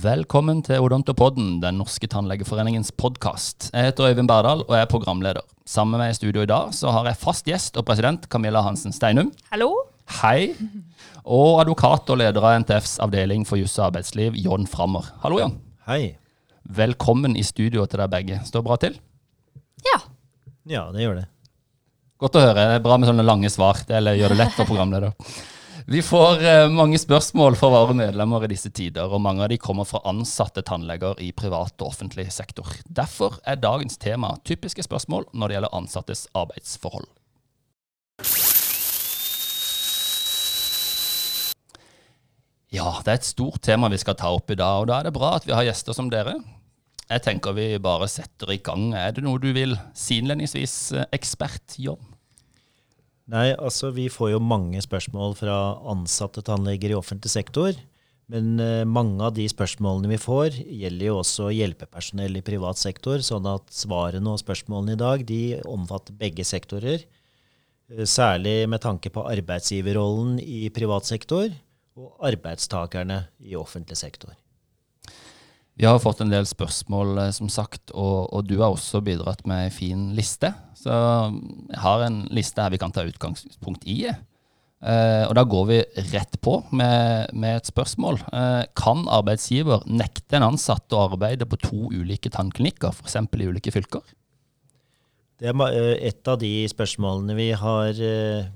Velkommen til Odontopodden, Den norske tannlegeforeningens podkast. Jeg heter Øyvind Berdal og er programleder. Sammen med meg i studio i dag så har jeg fast gjest og president Camilla Hansen Steinum. Hallo. Hei. Og advokat og leder av NTFs avdeling for juss og arbeidsliv, John Frammer. Hallo, John. Hei. Velkommen i studio til dere begge. Står bra til? Ja. Ja, det gjør det. Godt å høre. Det er bra med sånne lange svar. Det gjør det lett for programleder. Vi får eh, mange spørsmål fra våre medlemmer i disse tider, og mange av de kommer fra ansatte tannleger i privat og offentlig sektor. Derfor er dagens tema typiske spørsmål når det gjelder ansattes arbeidsforhold. Ja, det er et stort tema vi skal ta opp i dag, og da er det bra at vi har gjester som dere. Jeg tenker vi bare setter i gang. Er det noe du vil si innledningsvis, eh, ekspert John? Nei, altså vi får jo mange spørsmål fra ansatte tannleger i offentlig sektor. Men uh, mange av de spørsmålene vi får, gjelder jo også hjelpepersonell i privat sektor. Sånn at svarene og spørsmålene i dag de omfatter begge sektorer. Uh, særlig med tanke på arbeidsgiverrollen i privat sektor og arbeidstakerne i offentlig sektor. Vi har fått en del spørsmål, eh, som sagt, og, og du har også bidratt med en fin liste. Så jeg har en liste her vi kan ta utgangspunkt i. Eh, og da går vi rett på med, med et spørsmål. Eh, kan arbeidsgiver nekte en ansatt å arbeide på to ulike tannklinikker, f.eks. i ulike fylker? Det er eh, et av de spørsmålene vi har eh,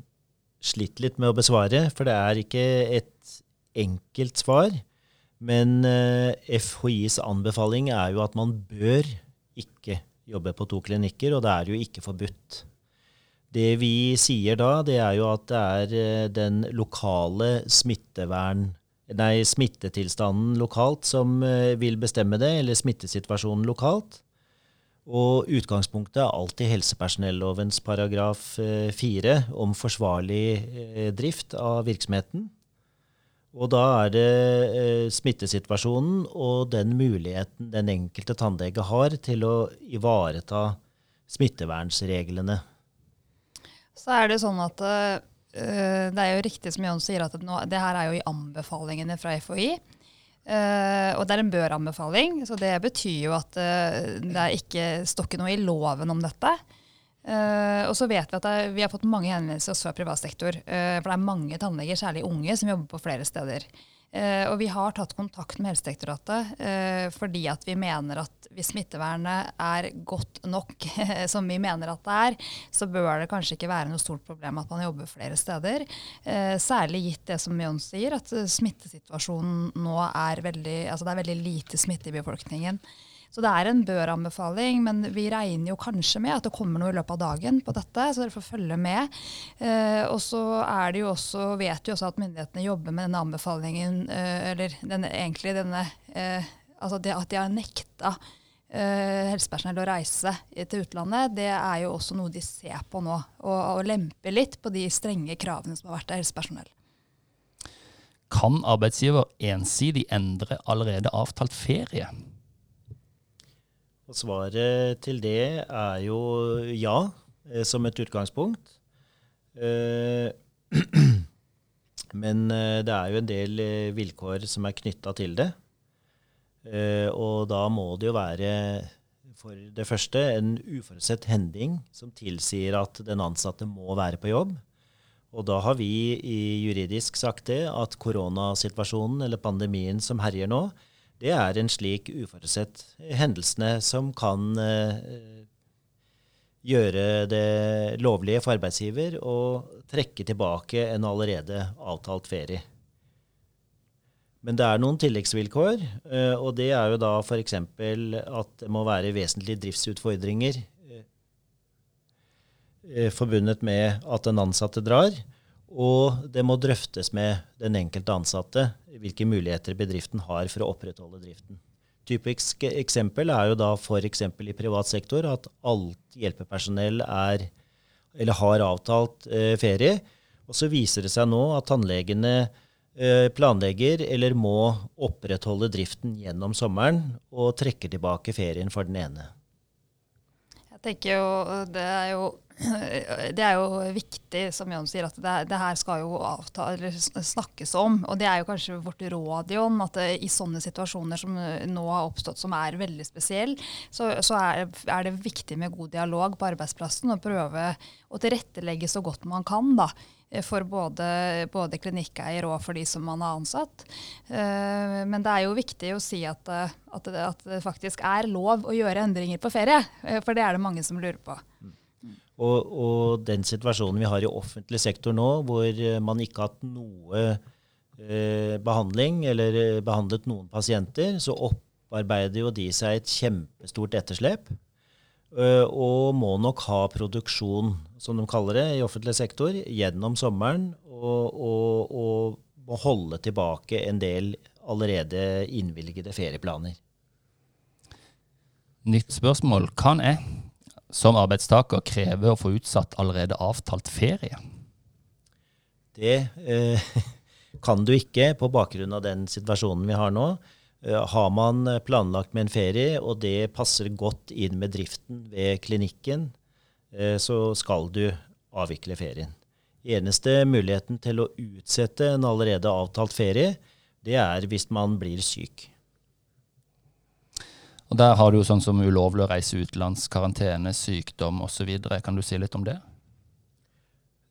slitt litt med å besvare. For det er ikke et enkelt svar. Men eh, FHIs anbefaling er jo at man bør ikke jobbe på to klinikker, og det er jo ikke forbudt. Det vi sier da, det er jo at det er eh, den lokale smittevern... Nei, smittetilstanden lokalt som eh, vil bestemme det, eller smittesituasjonen lokalt. Og utgangspunktet er alltid helsepersonellovens paragraf 4 om forsvarlig drift av virksomheten. Og da er det eh, smittesituasjonen og den muligheten den enkelte tannlege har til å ivareta smittevernsreglene. Så er det sånn at uh, det er jo riktig som Jon sier, at nå, det her er jo i anbefalingene fra FHI. Uh, og det er en bør-anbefaling, så det betyr jo at uh, det er ikke står ikke noe i loven om dette. Uh, og så vet Vi at det, vi har fått mange henvendelser også fra privat sektor. Uh, for det er mange tannleger, særlig unge, som jobber på flere steder. Uh, og vi har tatt kontakt med Helsedirektoratet fordi at vi mener at hvis smittevernet er godt nok, som vi mener at det er, så bør det kanskje ikke være noe stort problem at man jobber flere steder. særlig gitt det som Jon sier, at smittesituasjonen nå er veldig, altså det er veldig lite smitte i befolkningen. Så det er en bør-anbefaling, men vi regner jo kanskje med at det kommer noe i løpet av dagen på dette, så dere får følge med. Eh, og så er det jo også, vet vi også at myndighetene jobber med denne anbefalingen, eh, eller denne, egentlig denne eh, Altså det at de har nekta eh, helsepersonell å reise til utlandet, det er jo også noe de ser på nå. Og, og lemper litt på de strenge kravene som har vært av helsepersonell. Kan arbeidsgiver ensidig endre allerede avtalt ferie? Og svaret til det er jo ja, eh, som et utgangspunkt. Eh, men eh, det er jo en del vilkår som er knytta til det. Og da må det jo være for det første en uforutsett hending som tilsier at den ansatte må være på jobb. Og da har vi i juridisk sagt det at koronasituasjonen eller pandemien som herjer nå, det er en slik uforutsett hendelsene som kan eh, gjøre det lovlige for arbeidsgiver å trekke tilbake en allerede avtalt ferie. Men det er noen tilleggsvilkår, eh, og det er jo da f.eks. at det må være vesentlige driftsutfordringer eh, forbundet med at den ansatte drar. Og det må drøftes med den enkelte ansatte hvilke muligheter bedriften har for å opprettholde driften. Typisk eksempel er jo da f.eks. i privat sektor at alt hjelpepersonell er, har avtalt eh, ferie. Og så viser det seg nå at tannlegene eh, planlegger eller må opprettholde driften gjennom sommeren og trekker tilbake ferien for den ene Jeg tenker jo, Det er jo det er jo viktig, som Jon sier, at det, det her skal jo avtale, snakkes om. Og det er jo kanskje vårt råd, Jon, at det, i sånne situasjoner som nå har oppstått, som er veldig spesielle, så, så er, er, det viktig med god dialog på arbeidsplassen og prøve å tilrettelegge så godt man kan. da for både, både klinikkeier og for de som man har ansatt. Men det er jo viktig å si at, at, at, det, faktisk er lov å gjøre endringer på ferie. For det er det mange som lurer på. Og, og, den situasjonen vi har i offentlig sektor nå, hvor eh, man ikke har hatt noe eh, behandling eller eh, behandlet noen pasienter, så opparbeider jo de seg et kjempestort etterslep. Eh, og må nok ha produksjon, som de kaller det, i offentlig sektor gjennom sommeren. Og, og, og må holde tilbake en del allerede innvilgede ferieplaner. Nytt spørsmål. Kan jeg som arbeidstaker kreve å få utsatt allerede avtalt ferie? Det eh, kan du ikke på bakgrunn av den situasjonen vi har nå. Eh, har man planlagt med en ferie, og det passer godt inn med driften ved klinikken, eh, så skal du avvikle ferien. Eneste muligheten til å utsette en allerede avtalt ferie, det er hvis man blir syk. Og Der har du jo sånn som ulovlig å reise utenlands, karantene, sykdom osv. Kan du si litt om det?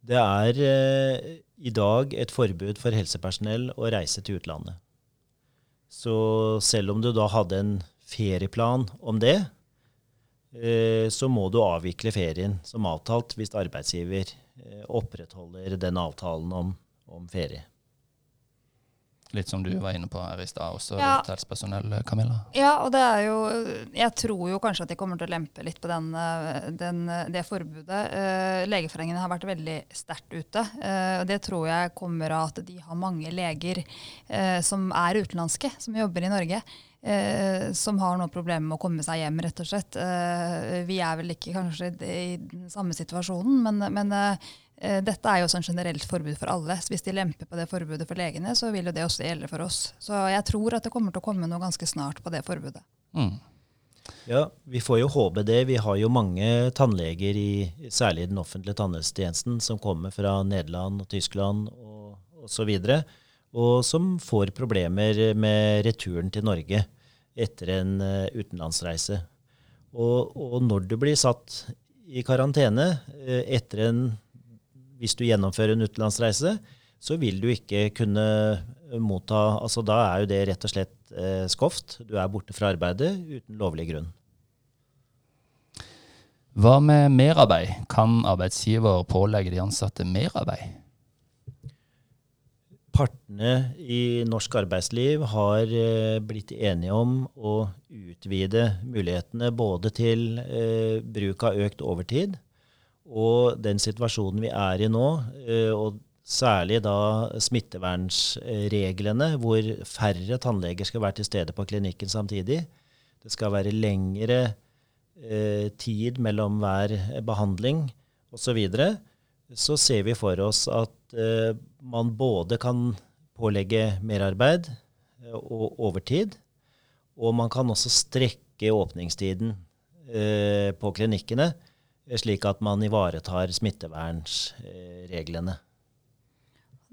Det er eh, i dag et forbud for helsepersonell å reise til utlandet. Så selv om du da hadde en ferieplan om det, eh, så må du avvikle ferien som avtalt hvis arbeidsgiver eh, opprettholder den avtalen om, om ferie. Litt som du var inne på her i stad, også ja. helsepersonell, Camilla. Ja, og det er jo Jeg tror jo kanskje at de kommer til å lempe litt på den, den, det forbudet. Uh, Legeforeningen har vært veldig sterkt ute. Og det tror jeg kommer av at de har mange leger som er utenlandske, som jobber i Norge. Eh, som har noe problem med å komme seg hjem, rett og slett. Eh, vi er vel ikke kanskje i den samme situasjonen, men, men Eh, dette er jo sånn generelt forbud for alle. Så hvis de lemper på det forbudet for legene, så vil jo det også gjelde for oss. Så jeg tror at det kommer til å komme noe ganske snart på det forbudet. Mm. Ja, vi får jo håpe det. Vi har jo mange tannleger, i, særlig i den offentlige tannhelsetjenesten, som kommer fra Nederland og Tyskland og osv., og, og som får problemer med returen til Norge etter en uh, utenlandsreise. Og, og, når du blir satt i karantene uh, etter en hvis du gjennomfører en utenlandsreise, så vil du ikke kunne motta altså Da er jo det rett og slett eh, skoft. Du er borte fra arbeidet uten lovlig grunn. Hva med merarbeid? Kan arbeidsgiver pålegge de ansatte merarbeid? Partene i norsk arbeidsliv har eh, blitt enige om å utvide mulighetene både til eh, bruk av økt overtid og den situasjonen vi er i nå, eh, og særlig da smittevernsreglene, hvor færre tannleger skal være til stede på klinikken samtidig. Det skal være lengre eh, tid mellom hver behandling osv. Så, videre, så ser vi for oss at eh, man både kan pålegge merarbeid eh, og overtid, og man kan også strekke åpningstiden på klinikkene slik at man ivaretar smittevernreglene.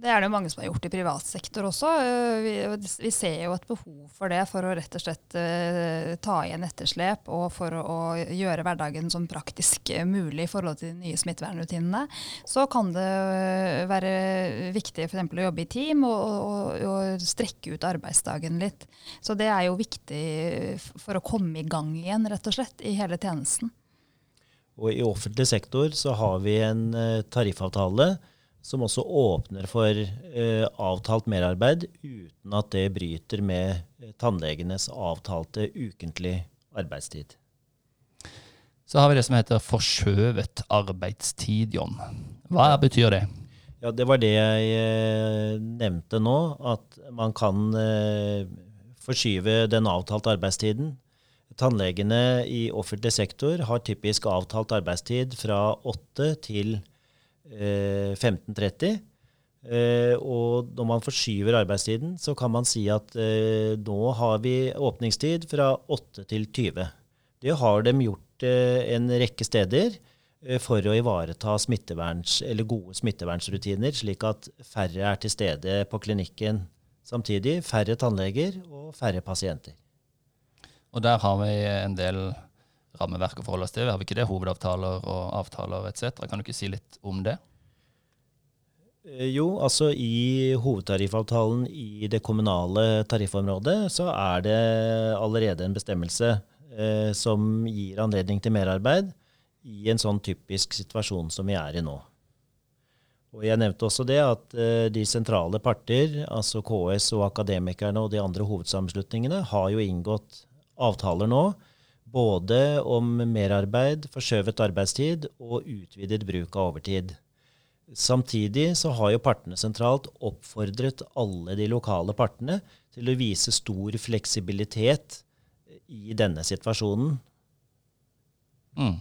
Det er det mange som har gjort i privat sektor også. Eh, vi, vi, ser jo et behov for det for å rett og slett uh, ta igjen etterslep og for å, gjøre hverdagen som praktisk mulig i forhold til de nye smittevernrutinene. Så kan det være viktig f.eks. å jobbe i team og, og, og, strekke ut arbeidsdagen litt. Så det er jo viktig for å komme i gang igjen, rett og slett, i hele tjenesten. Og i offentlig sektor så har vi en uh, tariffavtale som også åpner for uh, avtalt merarbeid uten at det bryter med uh, tannlegenes avtalte ukentlig arbeidstid. Så har vi det som heter forskjøvet arbeidstid, John. Hva betyr det? Ja, Det var det jeg nevnte nå, at man kan forskyve den avtalte arbeidstiden Tannlegene i offentlig sektor har typisk avtalt arbeidstid fra 8 til eh, 15.30. Eh, og når man forskyver arbeidstiden, så kan man si at eh, nå har vi åpningstid fra 8 til 20. Det har de gjort eh, en rekke steder. eh, for å ivareta gode smittevernsrutiner, slik at færre er til stede på klinikken samtidig. Færre tannleger og færre pasienter. Og der har vi en del rammeverk å forholde oss til. Har vi ikke det? Hovedavtaler og avtaler etc. Kan du ikke si litt om det? Eh, jo, altså i hovedtariffavtalen i det kommunale tariffområdet så er det allerede en bestemmelse eh, som gir anledning til merarbeid i en sånn typisk situasjon som vi er i nå. Og Jeg nevnte også det at eh, de sentrale parter, altså KS og Akademikerne og de andre hovedsammenslutningene, har jo inngått avtaler nå både om merarbeid, forskjøvet arbeidstid og utvidet bruk av overtid. Samtidig så har jo partene sentralt oppfordret alle de lokale partene til å vise stor fleksibilitet i denne situasjonen. Mm.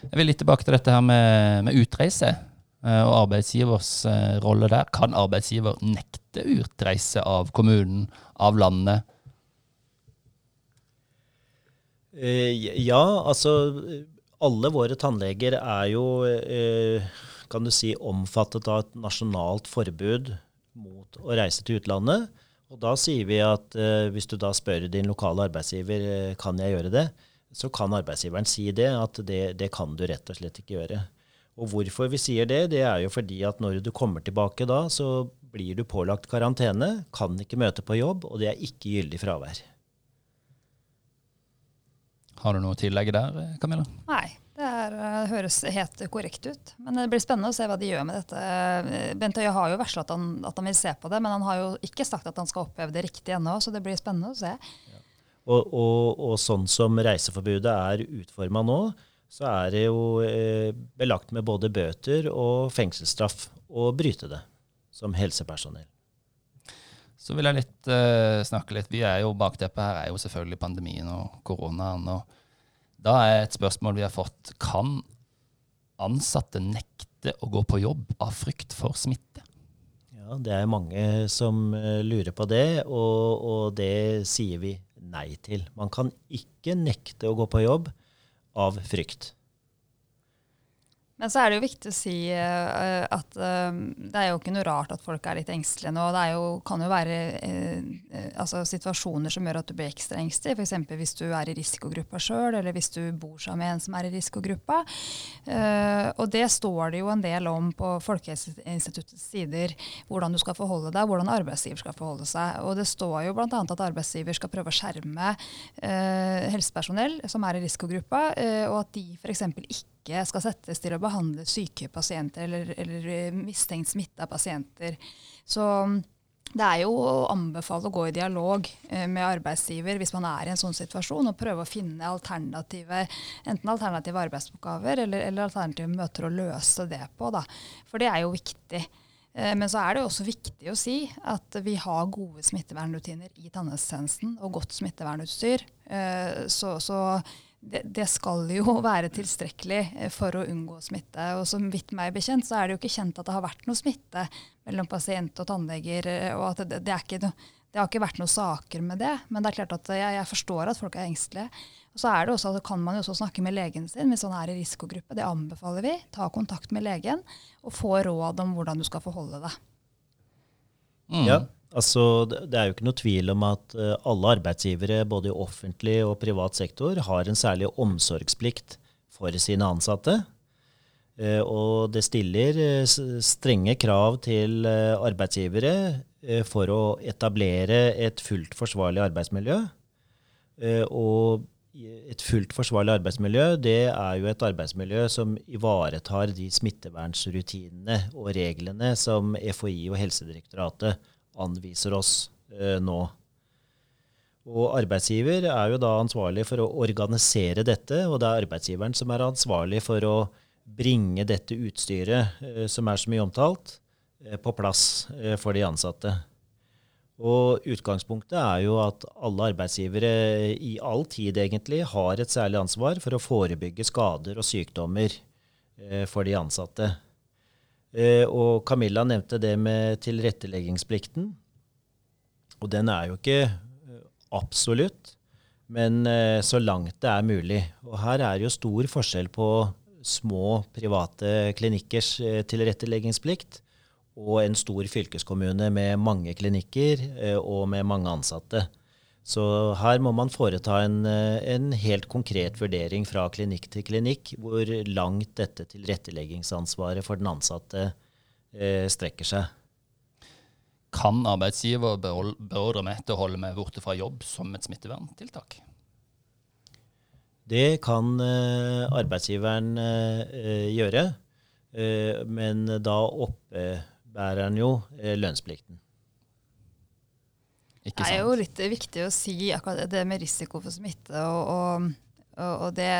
Jeg vil litt tilbake til dette her med, med utreise eh, og arbeidsgivers eh, rolle der. Kan arbeidsgiver nekte utreise av kommunen, av landet? Eh, ja, altså alle våre tannleger er jo kan du si, omfattet av et nasjonalt forbud mot å reise til utlandet. Og da sier vi at eh, hvis du da spør din lokale arbeidsgiver eh, kan jeg gjøre det, så kan arbeidsgiveren si det, at det, det, kan du rett og slett ikke gjøre. Og hvorfor vi sier det, det er jo fordi at når du kommer tilbake da, så blir du pålagt karantene, kan ikke møte på jobb, og det er ikke gyldig fravær. Har du noe å tillegge der, Camilla? Nei. Det er, det høres helt korrekt ut. Men det blir spennende å se hva de gjør med dette. Bent Høie har jo varsla at, at, han vil se på det, men han har jo ikke sagt at han skal oppheve det riktig ennå. Så det blir spennende å se. Ja. Og, og, og, sånn som reiseforbudet er utforma nå, så er det jo eh, belagt med både bøter og fengselsstraff å bryte det som helsepersonell. Så vil jeg litt, uh, snakke litt. Vi er jo Bakteppet her er jo selvfølgelig pandemien og koronaen. og da er et spørsmål vi har fått Kan ansatte nekte å gå på jobb av frykt for smitte? Ja, Det er mange som eh, lurer på det, og, og det sier vi nei til. Man kan ikke nekte å gå på jobb av frykt. Men så er det jo viktig å si uh, at uh, det er jo ikke noe rart at folk er litt engstelige nå. Det jo, kan jo være uh, altså situasjoner som gjør at du blir ekstra engstelig. F.eks. hvis du er i risikogruppa sjøl, eller hvis du bor sammen med en som er i risikogruppa. og det står det jo en del om på Folkehelseinstituttets sider, hvordan du skal forholde deg, hvordan arbeidsgiver skal forholde seg. Og det står jo bl.a. at arbeidsgiver skal prøve å skjerme helsepersonell som er i risikogruppa, og at de f.eks. ikke ikke skal settes til å behandle syke pasienter eller, eller mistenkt smitta pasienter. Så mm, det er jo å anbefale å gå i dialog eh, med arbeidsgiver hvis man er i en sånn situasjon, og prøve å finne alternative, enten alternative arbeidsoppgaver eller, eller alternative møter å løse det på. Da. For det er jo viktig. Eh, men så er det også viktig å si at vi har gode smittevernrutiner i tannhelsetjenesten og godt smittevernutstyr. Eh, så, så det, skal jo være tilstrekkelig eh, for å unngå smitte. Og som vidt meg bekjent, så er det jo ikke kjent at det har vært noe smitte mellom pasient og tannleger. Eh, og at det, det, no, det har ikke vært noen saker med det. Men det er klart at jeg, jeg forstår at folk er engstelige. Og så er det også, kan man jo også snakke med legen sin hvis han er i risikogruppe. Det anbefaler vi. Ta kontakt med legen og få råd om hvordan du skal forholde deg. Mm. Ja, Altså, det er jo ikke noe tvil om at eh, alle arbeidsgivere, både i offentlig og privat sektor, har en særlig omsorgsplikt for sine ansatte. Eh, og det stiller eh, strenge krav til arbeidsgivere for å etablere et fullt forsvarlig arbeidsmiljø. Og et fullt forsvarlig arbeidsmiljø det er jo et arbeidsmiljø som ivaretar de smittevernsrutinene og reglene som FHI og Helsedirektoratet anviser oss eh, nå. Og arbeidsgiver er jo da ansvarlig for å organisere dette, og det er arbeidsgiveren som er ansvarlig for å bringe dette utstyret, eh, som er så mye omtalt, eh, på plass for de ansatte. Og utgangspunktet er jo at alle arbeidsgivere i all tid egentlig har et særlig ansvar for å forebygge skader og sykdommer for de ansatte. Eh, og Camilla nevnte det med tilretteleggingsplikten. Og den er jo ikke eh, absolutt, men eh, så langt det er mulig. Og her er jo stor forskjell på små private klinikkers tilretteleggingsplikt og en stor fylkeskommune med mange klinikker og med mange ansatte. Så her må man foreta en, eh, en, helt konkret vurdering fra klinikk til klinikk hvor langt dette tilretteleggingsansvaret for den ansatte eh, strekker seg. Kan arbeidsgiver beordre meg til å holde meg borte fra jobb som et smitteverntiltak? Det kan eh, arbeidsgiveren eh, gjøre, eh, men da oppebærer han jo eh, lønnsplikten. Det er jo litt viktig å si akkurat det med risiko for smitte. og, og, og det,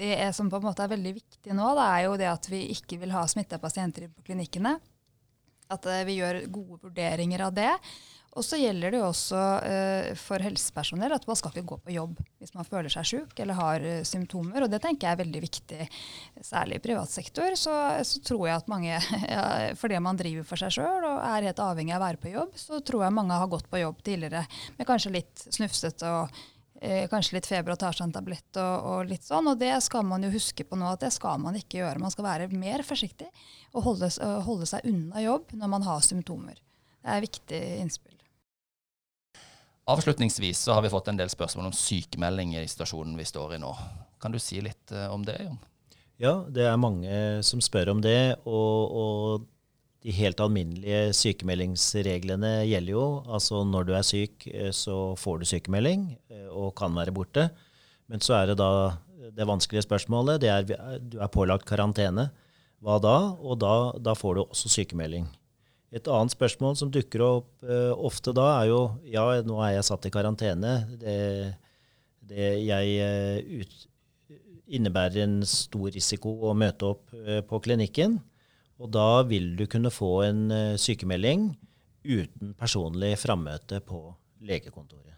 det som på en måte er veldig viktig nå, det er jo det at vi ikke vil ha smitta pasienter på klinikkene. At eh, vi gjør gode vurderinger av det. Og så gjelder det jo også uh, for helsepersonell at man skal ikke gå på jobb hvis man føler seg syk eller har uh, symptomer. Og det tenker jeg er veldig viktig, særlig i privat sektor. Så, så tror jeg at mange, ja, fordi man driver for seg sjøl og er helt avhengig av å være på jobb, så tror jeg mange har gått på jobb tidligere med kanskje litt snufsete og uh, kanskje litt feber og tar seg en tablett og, og, litt sånn. Og det skal man jo huske på nå at det skal man ikke gjøre. Man skal være mer forsiktig og holde, holde seg unna jobb når man har symptomer. Det er viktig innspill. Avslutningsvis så har vi fått en del spørsmål om sykemelding i situasjonen vi står i nå. Kan du si litt eh, om det, Jon? Ja, det er mange som spør om det. Og, og de helt alminnelige sykemeldingsreglene gjelder jo. Altså når du er syk, eh, så får du sykemelding eh, og kan være borte. Men så er det da det vanskelige spørsmålet. Det er du er pålagt karantene. Hva da? Og da, da får du også sykemelding. Et annet spørsmål som dukker opp uh, ofte da, er jo ja, nå er jeg satt i karantene. Det, det jeg uh, ut, innebærer en stor risiko å møte opp uh, på klinikken. Og da vil du kunne få en sykemelding uten personlig frammøte på legekontoret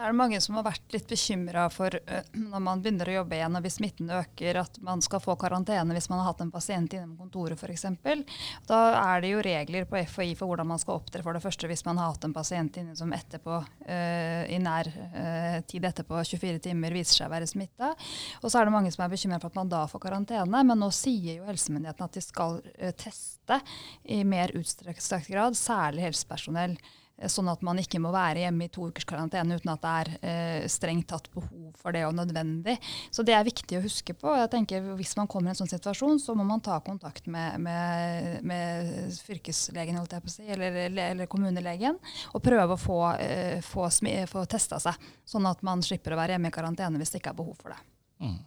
så er det mange som har vært litt bekymra for uh, når man begynner å jobbe igjen og hvis smitten øker, at man skal få karantene hvis man har hatt en pasient innom kontoret f.eks. Da er det jo regler på FHI for hvordan man skal opptre for det første hvis man har hatt en pasient inne som etterpå, uh, i nær uh, tid etterpå, 24 timer, viser seg å være smitta. Og så er det mange som er bekymra for at man da får karantene, men nå sier jo helsemyndighetene at de skal teste i mer utstrakt grad, særlig helsepersonell. Sånn at man ikke må være hjemme i to ukers karantene uten at det er eh, strengt tatt behov for det og nødvendig. Så det er viktig å huske på. Jeg tenker Hvis man kommer i en sånn situasjon, så må man ta kontakt med, med, med fylkeslegen si, eller, eller, kommunelegen og prøve å få, eh, få, få testa seg, sånn at man slipper å være hjemme i karantene hvis det ikke er behov for det. Mm.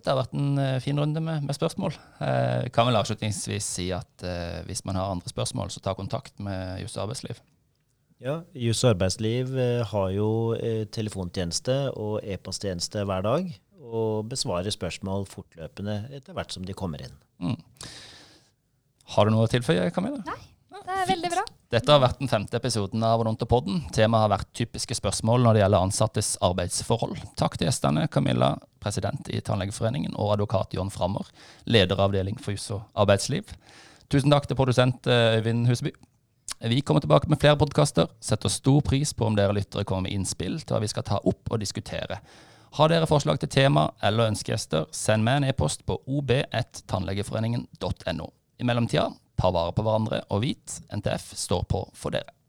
Dette har vært en uh, fin runde med, med spørsmål. Uh, kan vel avslutningsvis si at eh, hvis man har andre spørsmål, så ta kontakt med Juss arbeidsliv. Ja, Juss arbeidsliv eh, har jo telefontjeneste og e-posttjeneste hver dag. Og besvarer spørsmål fortløpende etter hvert som de kommer inn. Mm. Har du noe å tilføye, Camilla? Nei. Det er veldig bra. Dette har vært den femte episoden av Odontopodden. Temaet har vært typiske spørsmål når det gjelder ansattes arbeidsforhold. Takk til gjestene Camilla, president i Tannlegeforeningen, og advokat John Frammer, lederavdeling for jus og arbeidsliv. Tusen takk til produsent eh, Øyvind Huseby. Vi kommer tilbake med flere podkaster. Setter stor pris på om dere lyttere kommer med innspill til hva vi skal ta opp og diskutere. Har dere forslag til tema eller ønskegjester, send meg en e-post på ob1tannlegeforeningen.no. I mellomtida ta vare på hverandre og vit NTF står på for dere.